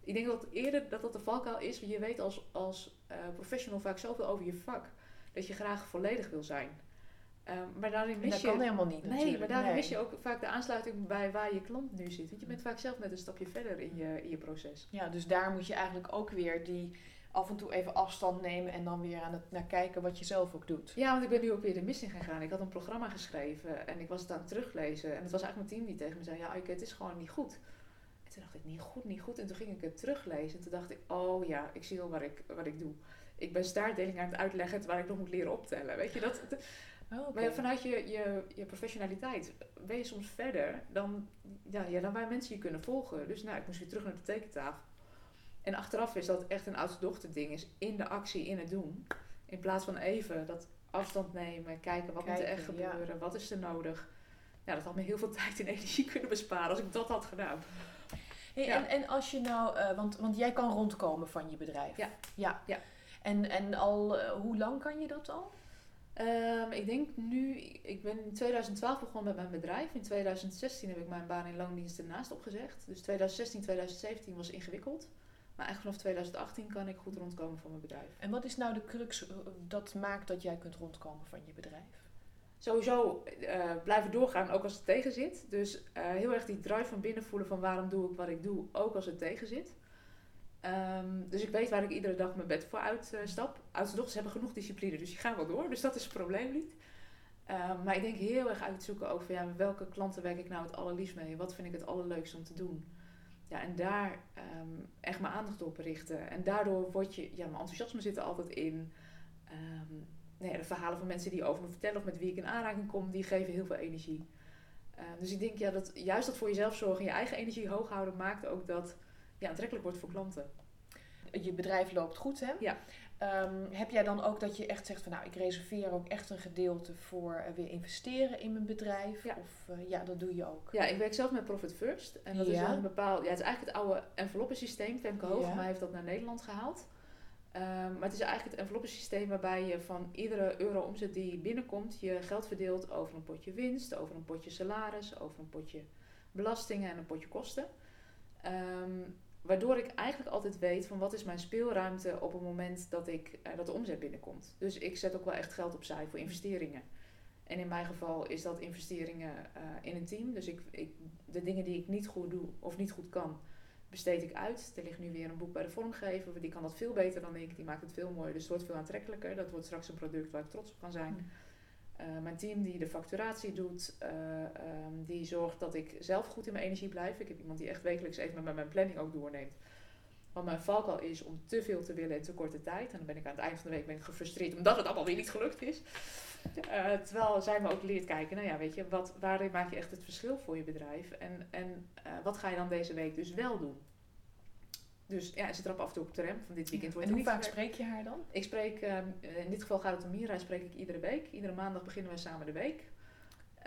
Ik denk dat eerder dat dat de valkuil is, want je weet als, als uh, professional vaak zoveel over je vak, dat je graag volledig wil zijn. Um, maar daarin mis dat je, kan helemaal niet. Nee, maar daarin nee. mis je ook vaak de aansluiting bij waar je klant nu zit. Want je bent vaak zelf met een stapje verder in je, in je proces. Ja, dus daar moet je eigenlijk ook weer die af en toe even afstand nemen en dan weer aan het naar kijken wat je zelf ook doet. Ja, want ik ben nu ook weer de mis in gegaan. Ik had een programma geschreven en ik was het aan het teruglezen. En het was eigenlijk mijn team die tegen me zei: Ja, het is gewoon niet goed. En toen dacht ik: Niet goed, niet goed. En toen ging ik het teruglezen. En toen dacht ik: Oh ja, ik zie al wat ik, wat ik doe. Ik ben staartdeling aan het uitleggen terwijl ik nog moet leren optellen. Weet je dat? Oh, okay. Maar vanuit je, je, je professionaliteit ben je soms verder dan, ja, ja, dan waar mensen je kunnen volgen. Dus nou, ik moest weer terug naar de tekentafel. En achteraf is dat echt een oudste dochter ding is in de actie, in het doen. In plaats van even dat afstand nemen, kijken wat Kijken, moet er echt gebeuren, ja. wat is er nodig. Ja, dat had me heel veel *laughs* tijd en energie kunnen besparen als ik dat had gedaan. Hey, ja. en, en als je nou, uh, want, want jij kan rondkomen van je bedrijf. Ja. ja. ja. En, en al, uh, hoe lang kan je dat al? Um, ik denk nu, ik ben in 2012 begonnen met mijn bedrijf. In 2016 heb ik mijn baan in loondienst ernaast opgezegd. Dus 2016, 2017 was ingewikkeld. Maar eigenlijk vanaf 2018 kan ik goed rondkomen van mijn bedrijf. En wat is nou de crux dat maakt dat jij kunt rondkomen van je bedrijf? Sowieso uh, blijven doorgaan, ook als het tegen zit. Dus uh, heel erg die drive van binnen voelen van waarom doe ik wat ik doe, ook als het tegen zit. Um, dus ik weet waar ik iedere dag mijn bed voor uitstap. Uh, Oudste dochters hebben genoeg discipline, dus die gaan wel door. Dus dat is het probleem niet. Um, maar ik denk heel erg uitzoeken van ja, welke klanten werk ik nou het allerliefst mee? Wat vind ik het allerleukste om te doen? Ja, en daar um, echt mijn aandacht op richten. En daardoor word je, ja, mijn enthousiasme zit er altijd in. nee, de verhalen van mensen die over me vertellen of met wie ik in aanraking kom, die geven heel veel energie. dus ik denk ja, dat juist dat voor jezelf zorgen en je eigen energie hoog houden maakt ook dat ja, aantrekkelijk wordt voor klanten. Je bedrijf loopt goed, hè? Ja. Um, heb jij dan ook dat je echt zegt van nou, ik reserveer ook echt een gedeelte voor uh, weer investeren in mijn bedrijf? Ja. Of uh, ja, dat doe je ook? Ja, ik werk zelf met Profit First. En dat ja. is wel een bepaald, ja, het is eigenlijk het oude enveloppensysteem. Femke Hoogma Ja. heeft dat naar Nederland gehaald. Um, maar het is eigenlijk het enveloppensysteem waarbij je van iedere euro omzet die binnenkomt, je geld verdeelt over een potje winst, over een potje salaris, over een potje belastingen en een potje kosten. Um, Waardoor ik eigenlijk altijd weet van wat is mijn speelruimte op het moment dat, ik, uh, dat de omzet binnenkomt. Dus ik zet ook wel echt geld opzij voor investeringen. En in mijn geval is dat investeringen uh, in een team. Dus ik, ik, de dingen die ik niet goed doe of niet goed kan, besteed ik uit. Er ligt nu weer een boek bij de vormgever. Die kan dat veel beter dan ik. Die maakt het veel mooier. Dus het wordt veel aantrekkelijker. Dat wordt straks een product waar ik trots op kan zijn. Uh, mijn team die de facturatie doet, uh, um, die zorgt dat ik zelf goed in mijn energie blijf. Ik heb iemand die echt wekelijks even met mijn planning ook doorneemt. Want mijn valkuil is om te veel te willen in te korte tijd. En dan ben ik aan het eind van de week ben ik gefrustreerd omdat het allemaal weer niet gelukt is. Uh, terwijl zij me ook leert kijken, nou ja, weet je, wat, waarin maak je echt het verschil voor je bedrijf? En, en wat ga je dan deze week dus wel doen? Dus ja, ze trapt af en toe op de rem van dit weekend. Wordt en hoe vaak spreek je haar dan? Ik spreek, uh, in dit geval gaat het om Mira, spreek ik iedere week. Iedere maandag beginnen we samen de week.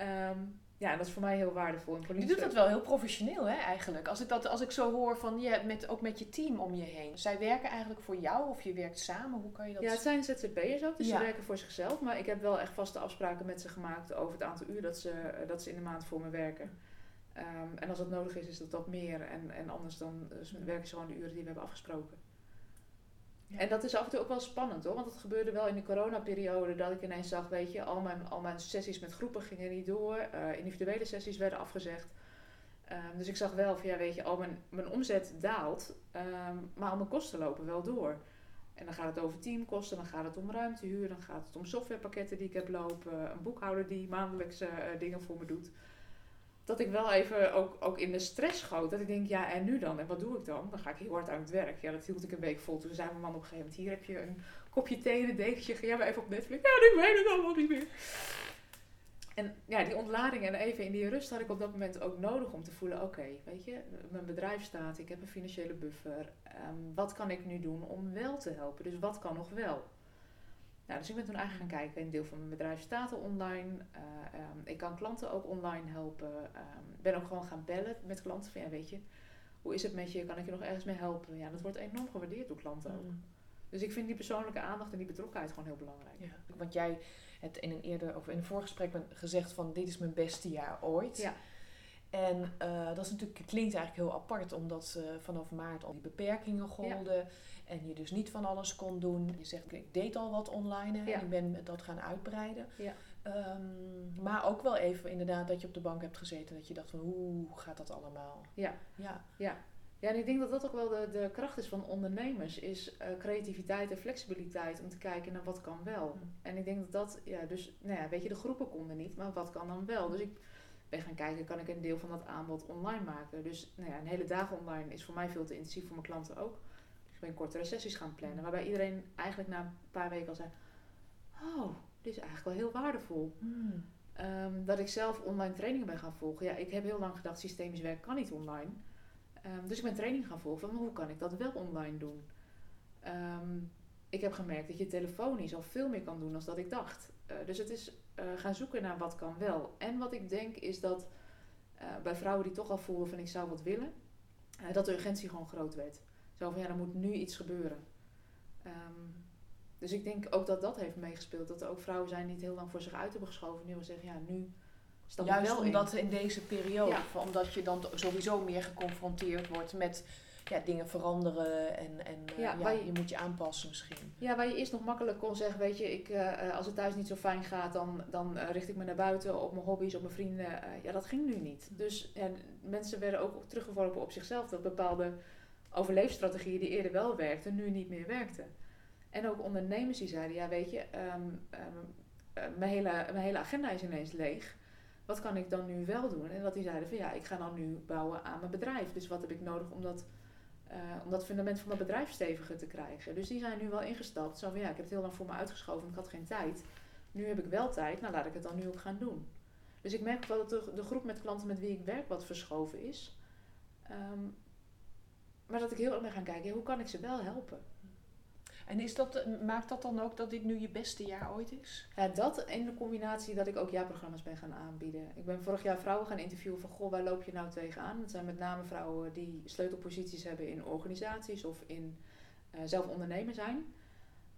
Um, ja, en dat is voor mij heel waardevol. Je doet dat wel heel professioneel, hè, eigenlijk. Als ik, dat, als ik zo hoor van, ja, met, ook met je team om je heen. Zij werken eigenlijk voor jou of je werkt samen? Hoe kan je dat... Ja, het zijn ZZP'ers ook, dus Ja. ze werken voor zichzelf. Maar ik heb wel echt vaste afspraken met ze gemaakt over het aantal uur dat ze, eh, dat ze in de maand voor me werken. Um, en als dat nodig is, is dat wat meer. En, en anders dan dus werken ze gewoon de uren die we hebben afgesproken. Ja. En dat is af en toe ook wel spannend hoor, want het gebeurde wel in de coronaperiode dat ik ineens zag, weet je, al mijn, al mijn sessies met groepen gingen niet door, uh, individuele sessies werden afgezegd. Um, dus ik zag wel van ja, weet je, al mijn, mijn omzet daalt, um, maar al mijn kosten lopen wel door. En dan gaat het over teamkosten, dan gaat het om ruimtehuur, dan gaat het om softwarepakketten die ik heb lopen, een boekhouder die maandelijks uh, dingen voor me doet dat ik wel even ook, ook in de stress schoot. Dat ik denk, ja, en nu dan? En wat doe ik dan? Dan ga ik heel hard aan het werk. Ja, dat hield ik een week vol. Toen zei mijn man op een gegeven moment, hier heb je een kopje thee en een dekentje. Ga jij maar even op Netflix. Ja, nu weet het allemaal niet meer. En ja, die ontlading en even in die rust had ik op dat moment ook nodig om te voelen: oké, weet je, mijn bedrijf staat, ik heb een financiële buffer. Ehm, wat kan ik nu doen om wel te helpen? Dus wat kan nog wel? Nou, dus ik ben toen eigenlijk gaan kijken. Een deel van mijn bedrijf staat al online. Uh, um, ik kan klanten ook online helpen. Um, ben ook gewoon gaan bellen met klanten van ja, weet je, hoe is het met je? Kan ik je nog ergens mee helpen? Ja, dat wordt enorm gewaardeerd door klanten ook. Mm. Dus ik vind die persoonlijke aandacht en die betrokkenheid gewoon heel belangrijk. Ja, want jij hebt in een eerder of in een voorgesprek gezegd van dit is mijn beste jaar ooit. Ja. En uh, dat is natuurlijk, klinkt eigenlijk heel apart, omdat uh, vanaf maart al die beperkingen golden. En je dus niet van alles kon doen. Je zegt, ik deed al wat online en ik ben dat gaan uitbreiden. Ja. Um, maar ook wel even inderdaad dat je op de bank hebt gezeten. Dat je dacht van, hoe gaat dat allemaal? Ja, ja. ja. Ja, en ik denk dat dat ook wel de, de kracht is van ondernemers, is uh, creativiteit en flexibiliteit om te kijken naar wat kan wel. Mm. En ik denk dat dat, ja, dus, nou ja, weet je, de groepen konden niet, maar wat kan dan wel? Dus ik ben gaan kijken, kan ik een deel van dat aanbod online maken? Dus, nou ja, een hele dag online is voor mij veel te intensief voor mijn klanten ook. Ik ben kortere sessies gaan plannen, waarbij iedereen eigenlijk na een paar weken al zei, oh, dit is eigenlijk wel heel waardevol. Mm. Um, dat ik zelf online trainingen ben gaan volgen. Ja, ik heb heel lang gedacht, systemisch werk kan niet online. Um, dus ik ben training gaan volgen van hoe kan ik dat wel online doen. Um, ik heb gemerkt dat je telefonisch al veel meer kan doen dan dat ik dacht. Uh, dus het is uh, gaan zoeken naar wat kan wel. En wat ik denk is dat uh, bij vrouwen die toch al voelen van ik zou wat willen, dat de urgentie gewoon groot werd. Zo van ja, er moet nu iets gebeuren. Um, dus ik denk ook dat dat heeft meegespeeld. Dat er ook vrouwen zijn die het heel lang voor zich uit hebben geschoven. Nu we zeggen, ja, nu stap Juist wel omdat in. in deze periode, omdat je dan sowieso meer geconfronteerd wordt met ja, dingen veranderen en, en eh, ja, ja je, je, moet je aanpassen misschien. Ja, waar je eerst nog makkelijk kon zeggen, weet je, ik, uh, als het thuis niet zo fijn gaat, dan, dan uh, richt ik me naar buiten op mijn hobby's, op mijn vrienden. ja, dat ging nu niet. Dus ja, mensen werden ook teruggeworpen op zichzelf, dat bepaalde overleefstrategieën die eerder wel werkten, nu niet meer werkten. En ook ondernemers die zeiden, ja weet je, um, um, mijn, hele, mijn hele agenda is ineens leeg. Wat kan ik dan nu wel doen? En dat die zeiden van ja, ik ga dan nu bouwen aan mijn bedrijf. Dus wat heb ik nodig om dat, uh, om dat fundament van dat bedrijf steviger te krijgen? Dus die zijn nu wel ingestapt. Zo van ja, ik heb het heel lang voor me uitgeschoven, ik had geen tijd. Nu heb ik wel tijd, nou laat ik het dan nu ook gaan doen. Dus ik merk wel dat de, groep met klanten met wie ik werk wat verschoven is. Um, maar dat ik heel erg ben gaan kijken, hoe kan ik ze wel helpen? En is dat, maakt dat dan ook dat dit nu je beste jaar ooit is? Ja, dat en de combinatie dat ik ook jaarprogramma's ben gaan aanbieden. Ik ben vorig jaar vrouwen gaan interviewen van, goh, waar loop je nou tegenaan? Dat zijn met name vrouwen die sleutelposities hebben in organisaties of in uh, zelf ondernemer zijn.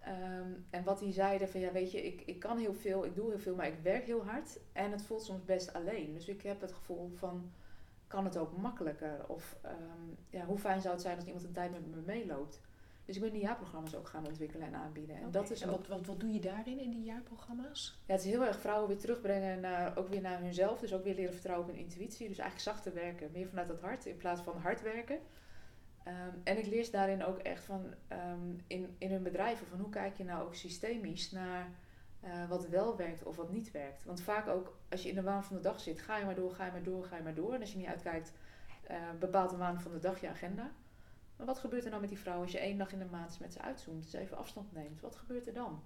Um, en wat die zeiden van, ja weet je, ik, ik kan heel veel, ik doe heel veel, maar ik werk heel hard. En het voelt soms best alleen. Dus ik heb het gevoel van, kan het ook makkelijker? Of um, ja, hoe fijn zou het zijn als iemand een tijd met me meeloopt? Dus ik ben die jaarprogramma's ook gaan ontwikkelen en aanbieden. En, dat is en wat, wat, wat doe je daarin, in die jaarprogramma's? Ja, het is heel erg vrouwen weer terugbrengen naar, ook weer naar hunzelf. Dus ook weer leren vertrouwen op hun intuïtie. Dus eigenlijk zachter werken, meer vanuit het hart in plaats van hard werken. Um, en ik leer ze daarin ook echt van um, in, in hun bedrijven van hoe kijk je nou ook systemisch naar uh, wat wel werkt of wat niet werkt. Want vaak ook als je in de waan van de dag zit, ga je maar door, ga je maar door, ga je maar door. En als je niet uitkijkt, uh, bepaalt de waan van de dag je agenda. Maar wat gebeurt er nou met die vrouw als je één dag in de maand met ze uitzoomt, dus even afstand neemt? Wat gebeurt er dan?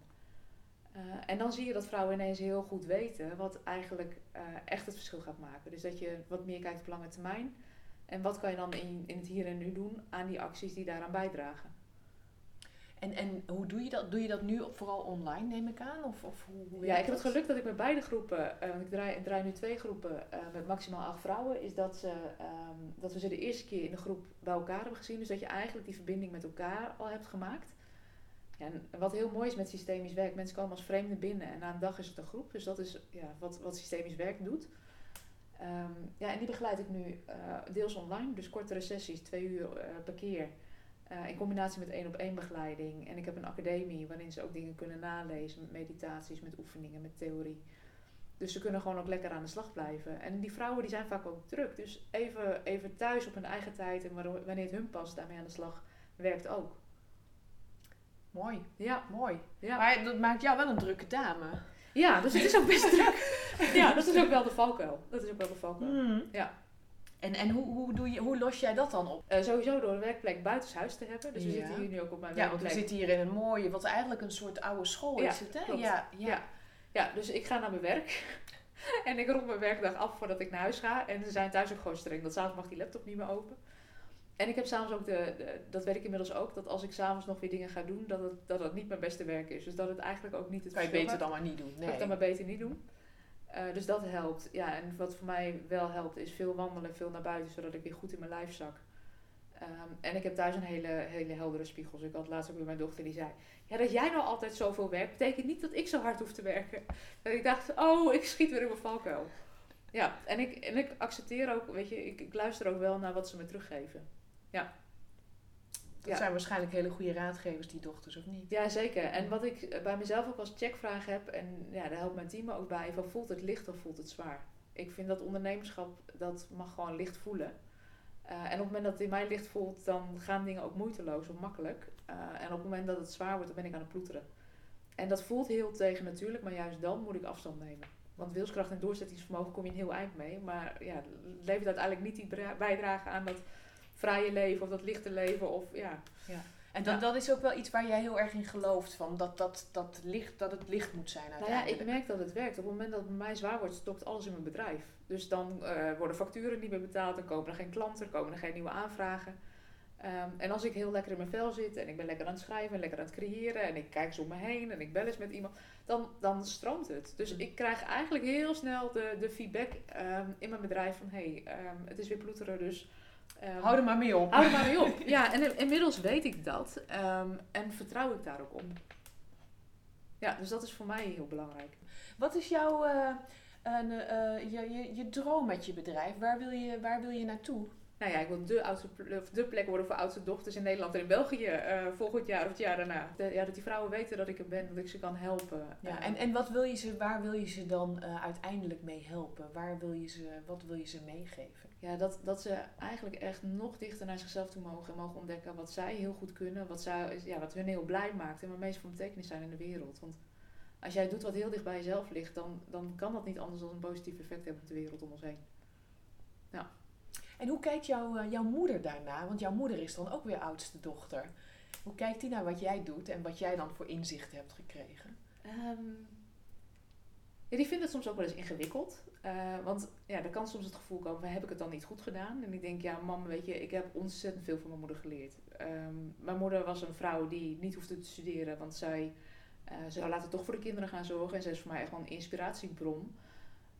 Uh, en dan zie je dat vrouwen ineens heel goed weten wat eigenlijk echt het verschil gaat maken. Dus dat je wat meer kijkt op lange termijn. En wat kan je dan in, in het hier en nu doen aan die acties die daaraan bijdragen? En, en hoe doe je dat? Doe je dat nu vooral online, neem ik aan? Of, of hoe, hoe ja, ik heb het geluk dat ik met beide groepen, uh, want ik draai, ik draai nu twee groepen uh, met maximaal acht vrouwen, is dat, ze, um, dat we ze de eerste keer in de groep bij elkaar hebben gezien. Dus dat je eigenlijk die verbinding met elkaar al hebt gemaakt. En wat heel mooi is met systemisch werk, mensen komen als vreemden binnen en na een dag is het een groep. Dus dat is ja, wat, wat systemisch werk doet. Um, ja, en die begeleid ik nu uh, deels online, dus kortere sessies, twee uur per keer. Uh, in combinatie met één op één begeleiding. En ik heb een academie waarin ze ook dingen kunnen nalezen met meditaties, met oefeningen, met theorie. Dus ze kunnen gewoon ook lekker aan de slag blijven. En die vrouwen die zijn vaak ook druk. Dus even, even thuis op hun eigen tijd en wanneer het hun past, daarmee aan de slag, werkt ook. Mooi. Ja. Mooi. Ja. Maar dat maakt jou wel een drukke dame. Ja, dus het is ook best druk. *laughs* ja, dat is ook wel de valkuil. Dat is ook wel de valkuil. Mm. Ja. En, en hoe, hoe, doe je, hoe los jij dat dan op? Uh, sowieso door een werkplek buitenshuis te hebben. Dus we zitten hier nu ook op mijn werkplek. Ja, want we zitten hier in een mooie, wat eigenlijk een soort oude school is het, hè? Ja, ja, ja. ja. dus ik ga naar mijn werk. *laughs* en ik rond mijn werkdag af voordat ik naar huis ga. En ze zijn thuis ook gewoon streng. Dat s'avonds mag die laptop niet meer open. En ik heb s'avonds ook de, de, dat weet ik inmiddels ook, dat als ik s'avonds nog weer dingen ga doen, dat het, dat het niet mijn beste werk is. Dus dat het eigenlijk ook niet het Kan je beter dan maar niet doen. Kan ik dan maar beter niet doen. Eh, dus dat helpt. Ja, en wat voor mij wel helpt is veel wandelen, veel naar buiten, zodat ik weer goed in mijn lijf zak. Ehm, en ik heb thuis een hele, hele heldere spiegel. Dus ik had laatst ook met mijn dochter die zei: Ja, dat jij nou altijd zoveel werkt, betekent niet dat ik zo hard hoef te werken. *laughs* Dat ik dacht: Oh, ik schiet weer in mijn valkuil. Ja, en ik, en ik accepteer ook, weet je, ik, ik luister ook wel naar wat ze me teruggeven. Dat Ja. zijn waarschijnlijk hele goede raadgevers, die dochters, of niet? Ja, zeker. En wat ik eh, bij mezelf ook als checkvraag heb, en ja, daar helpt mijn team ook bij, van voelt het licht of voelt het zwaar? Ik vind dat ondernemerschap, dat mag gewoon licht voelen. Eh, en op het moment dat het in mij licht voelt, dan gaan dingen ook moeiteloos of makkelijk. Eh, en op het moment dat het zwaar wordt, dan ben ik aan het ploeteren. En dat voelt heel tegen natuurlijk, maar juist dan moet ik afstand nemen. Want wilskracht en doorzettingsvermogen kom je een heel eind mee. Maar ja, levert uiteindelijk niet die bijdrage aan dat vrije leven of dat lichte leven. Of, ja. En dat, Ja. dat is ook wel iets waar jij heel erg in gelooft, van dat, dat, dat, licht, dat het licht moet zijn Nou ja, uiteindelijk. ik merk dat het werkt. Op het moment dat het bij mij zwaar wordt, stokt alles in mijn bedrijf. Dus dan eh, worden facturen niet meer betaald, dan komen er geen klanten, er komen er geen nieuwe aanvragen. Ehm, en als ik heel lekker in mijn vel zit en ik ben lekker aan het schrijven en lekker aan het creëren en ik kijk eens om me heen en ik bel eens met iemand, dan, dan stroomt het. Dus Mm. ik krijg eigenlijk heel snel de, de feedback ehm, in mijn bedrijf van hé, hey, ehm, het is weer ploeteren, dus... ehm, Hou er maar mee op. Hou er maar mee op. *laughs* Ja, en in- inmiddels weet ik dat. ehm, en vertrouw ik daar ook op. Ja, dus dat is voor mij heel belangrijk. Wat is jouw eh, een, eh, je, je, je droom met je bedrijf? Waar wil je, waar wil je naartoe? Nou ja, ik wil de, oudste, de plek worden voor oudste dochters in Nederland en in België eh, volgend jaar of het jaar daarna. De- ja, dat die vrouwen weten dat ik er ben, dat ik ze kan helpen. Ja, en, en wat wil je ze, waar wil je ze dan uiteindelijk mee helpen? Waar wil je ze, wat wil je ze meegeven? Ja, dat, dat ze eigenlijk echt nog dichter naar zichzelf toe mogen en mogen ontdekken wat zij heel goed kunnen, wat, zij, ja, wat hun heel blij maakt en waarmee ze van betekenis zijn in de wereld. Want als jij doet wat heel dicht bij jezelf ligt, dan, dan kan dat niet anders dan een positief effect hebben op de wereld om ons heen. En hoe kijkt jouw, eh, jouw moeder daarna? Want jouw moeder is dan ook weer oudste dochter. Hoe kijkt die naar wat jij doet en wat jij dan voor inzicht hebt gekregen? Ehm, ja, die vindt het soms ook wel eens ingewikkeld. Eh, want ja, er kan soms het gevoel komen, heb ik het dan niet goed gedaan? En ik denk, ja mam, weet je, ik heb ontzettend veel van mijn moeder geleerd. Ehm, mijn moeder was een vrouw die niet hoefde te studeren, want zij eh, zou later toch voor de kinderen gaan zorgen. En zij is voor mij echt wel een inspiratiebron.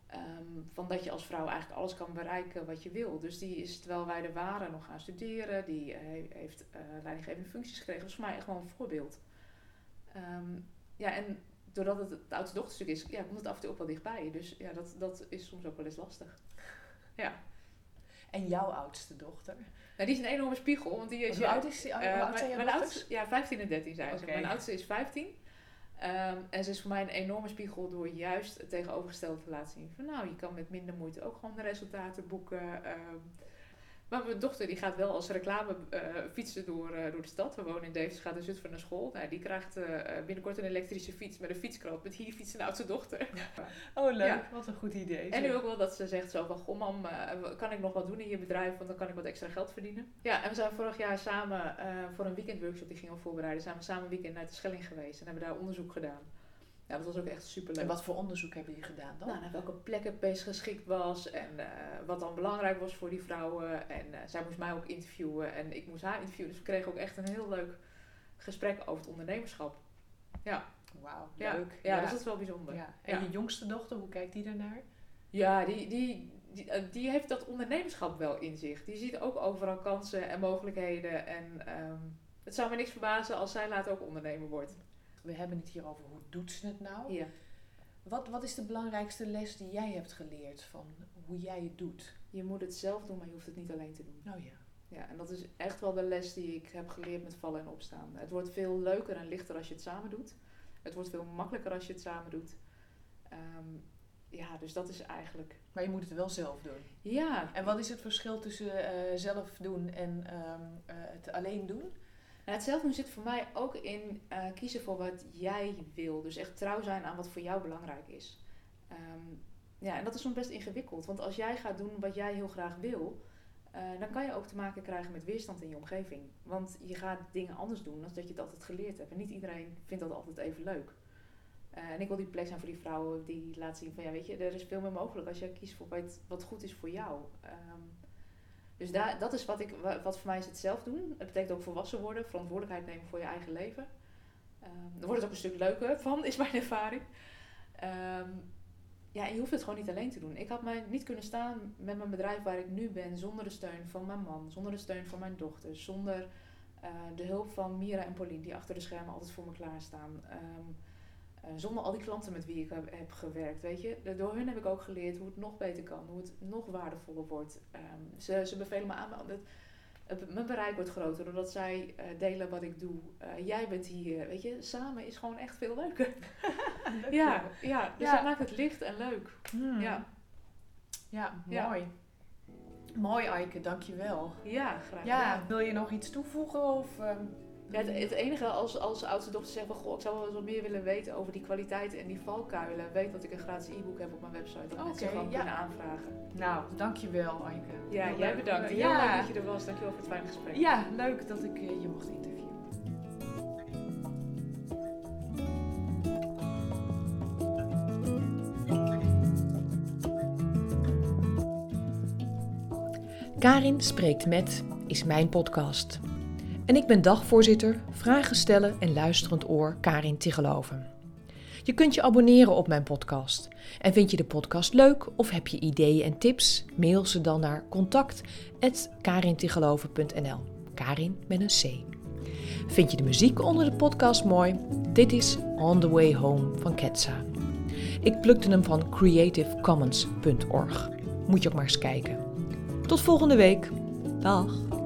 Ehm, van dat je als vrouw eigenlijk alles kan bereiken wat je wil. Dus die is, terwijl wij er waren, nog gaan studeren. Die eh, heeft leidinggevende functies gekregen. Dat is voor mij echt wel een voorbeeld. Ehm, ja, en doordat het het oudste dochterstuk is, ja, komt het af en toe ook wel dichtbij. Dus ja, dat, dat is soms ook wel eens lastig. Ja. En jouw oudste dochter? Nou, die is een enorme spiegel, want die is... Hoe oud is die? Hoe Eh, oud zijn mijn, oudste, ja, 15 en 13 zijn ze. Mijn oudste is 15. Ehm, en ze is voor mij een enorme spiegel door juist het tegenovergestelde te laten zien. Van nou, je kan met minder moeite ook gewoon de resultaten boeken. ehm. Maar mijn dochter die gaat wel als reclame eh, fietsen door, eh, door de stad. We wonen in Deventer, gaat in Zutphen naar school. Nou, die krijgt eh, binnenkort een elektrische fiets met een fietskrant. Met hier fietsen de oudste dochter. *laughs* Oh, leuk. Ja. Wat een goed idee. En nu ook wel dat ze zegt zo van, goh mam, kan ik nog wat doen in je bedrijf, want dan kan ik wat extra geld verdienen. Ja, en we zijn vorig jaar samen voor een weekendworkshop, die gingen we voorbereiden, zijn we samen een weekend naar de Schelling geweest en hebben daar onderzoek gedaan. Ja, dat was ook echt super leuk. En wat voor onderzoek hebben jullie gedaan dan? Nou, naar welke plek het meest geschikt was en eh, wat dan belangrijk was voor die vrouwen. En eh, zij moest mij ook interviewen en ik moest haar interviewen. Dus we kregen ook echt een heel leuk gesprek over het ondernemerschap. Ja, Wauw, ja. leuk. ja, dus dat is wel bijzonder. Ja. En je jongste dochter, hoe kijkt die daarnaar? Ja, die, die, die, eh, die heeft dat ondernemerschap wel in zich. Die ziet ook overal kansen en mogelijkheden. En ehm, het zou me niks verbazen als zij later ook ondernemer wordt. We hebben het hier over hoe doet ze het nou? Ja. Wat, wat is de belangrijkste les die jij hebt geleerd van hoe jij het doet? Je moet het zelf doen, maar je hoeft het niet alleen te doen. Nou ja. Ja, en dat is echt wel de les die ik heb geleerd met vallen en opstaan. Het wordt veel leuker en lichter als je het samen doet. Het wordt veel makkelijker als je het samen doet. Ehm, ja, dus dat is eigenlijk... Maar je moet het wel zelf doen. Ja, En wat is het verschil tussen eh, zelf doen en ehm, eh, het alleen doen? Het zelfdoen zit voor mij ook in eh, kiezen voor wat jij wil. Dus echt trouw zijn aan wat voor jou belangrijk is. Ehm, ja, en dat is soms best ingewikkeld. Want als jij gaat doen wat jij heel graag wil, eh, dan kan je ook te maken krijgen met weerstand in je omgeving. Want je gaat dingen anders doen dan dat je het altijd geleerd hebt. En niet iedereen vindt dat altijd even leuk. Eh, en ik wil die plek zijn voor die vrouwen die laten zien van ja, weet je, er is veel meer mogelijk als je kiest voor wat, wat goed is voor jou. Ehm, dus dat is wat, ik, wat voor mij is het zelf doen. Het betekent ook volwassen worden, verantwoordelijkheid nemen voor je eigen leven. Um, dan wordt het ook een stuk leuker van, is mijn ervaring. Ehm, ja, je hoeft het gewoon niet alleen te doen. Ik had mij niet kunnen staan met mijn bedrijf waar ik nu ben zonder de steun van mijn man, zonder de steun van mijn dochter, zonder uh, de hulp van Mira en Pauline, die achter de schermen altijd voor me klaarstaan. Um, zonder al die klanten met wie ik heb, gewerkt, weet je. Door hun heb ik ook geleerd hoe het nog beter kan, hoe het nog waardevoller wordt. Um, ze, ze bevelen me aan, het, mijn bereik wordt groter doordat zij uh, delen wat ik doe. Uh, jij bent hier, weet je. Samen is gewoon echt veel leuker. *laughs* *laughs* ja, ja, dus ja. dat maakt het licht en leuk. Hmm. Ja. ja, mooi. Mooi, Eike, dankjewel. Ja, graag Ja, wil je nog iets toevoegen? Of, um, ja, het, het, enige als, als oudste dochter zegt van goh, ik zou wel eens wat meer willen weten over die kwaliteiten en die valkuilen. Weet dat ik een gratis e-book heb op mijn website. Dat Oké, mensen gewoon ja. kunnen aanvragen. Nou, dankjewel, Eike. Ja, Heel jij leuk. bedankt. Heel ja. leuk dat je er was. Dankjewel voor het fijne gesprek. Ja, leuk dat ik eh, je mocht interviewen. Karin spreekt met is mijn podcast. En ik ben dagvoorzitter, vragen stellen en luisterend oor Karin Tigeloven. Je kunt je abonneren op mijn podcast. En vind je de podcast leuk of heb je ideeën en tips? Mail ze dan naar contact.karintigeloven.nl Karin met een C. Vind je de muziek onder de podcast mooi? Dit is On the Way Home van Ketsa. Ik plukte hem van creativecommons.org. Moet je ook maar eens kijken. Tot volgende week. Dag.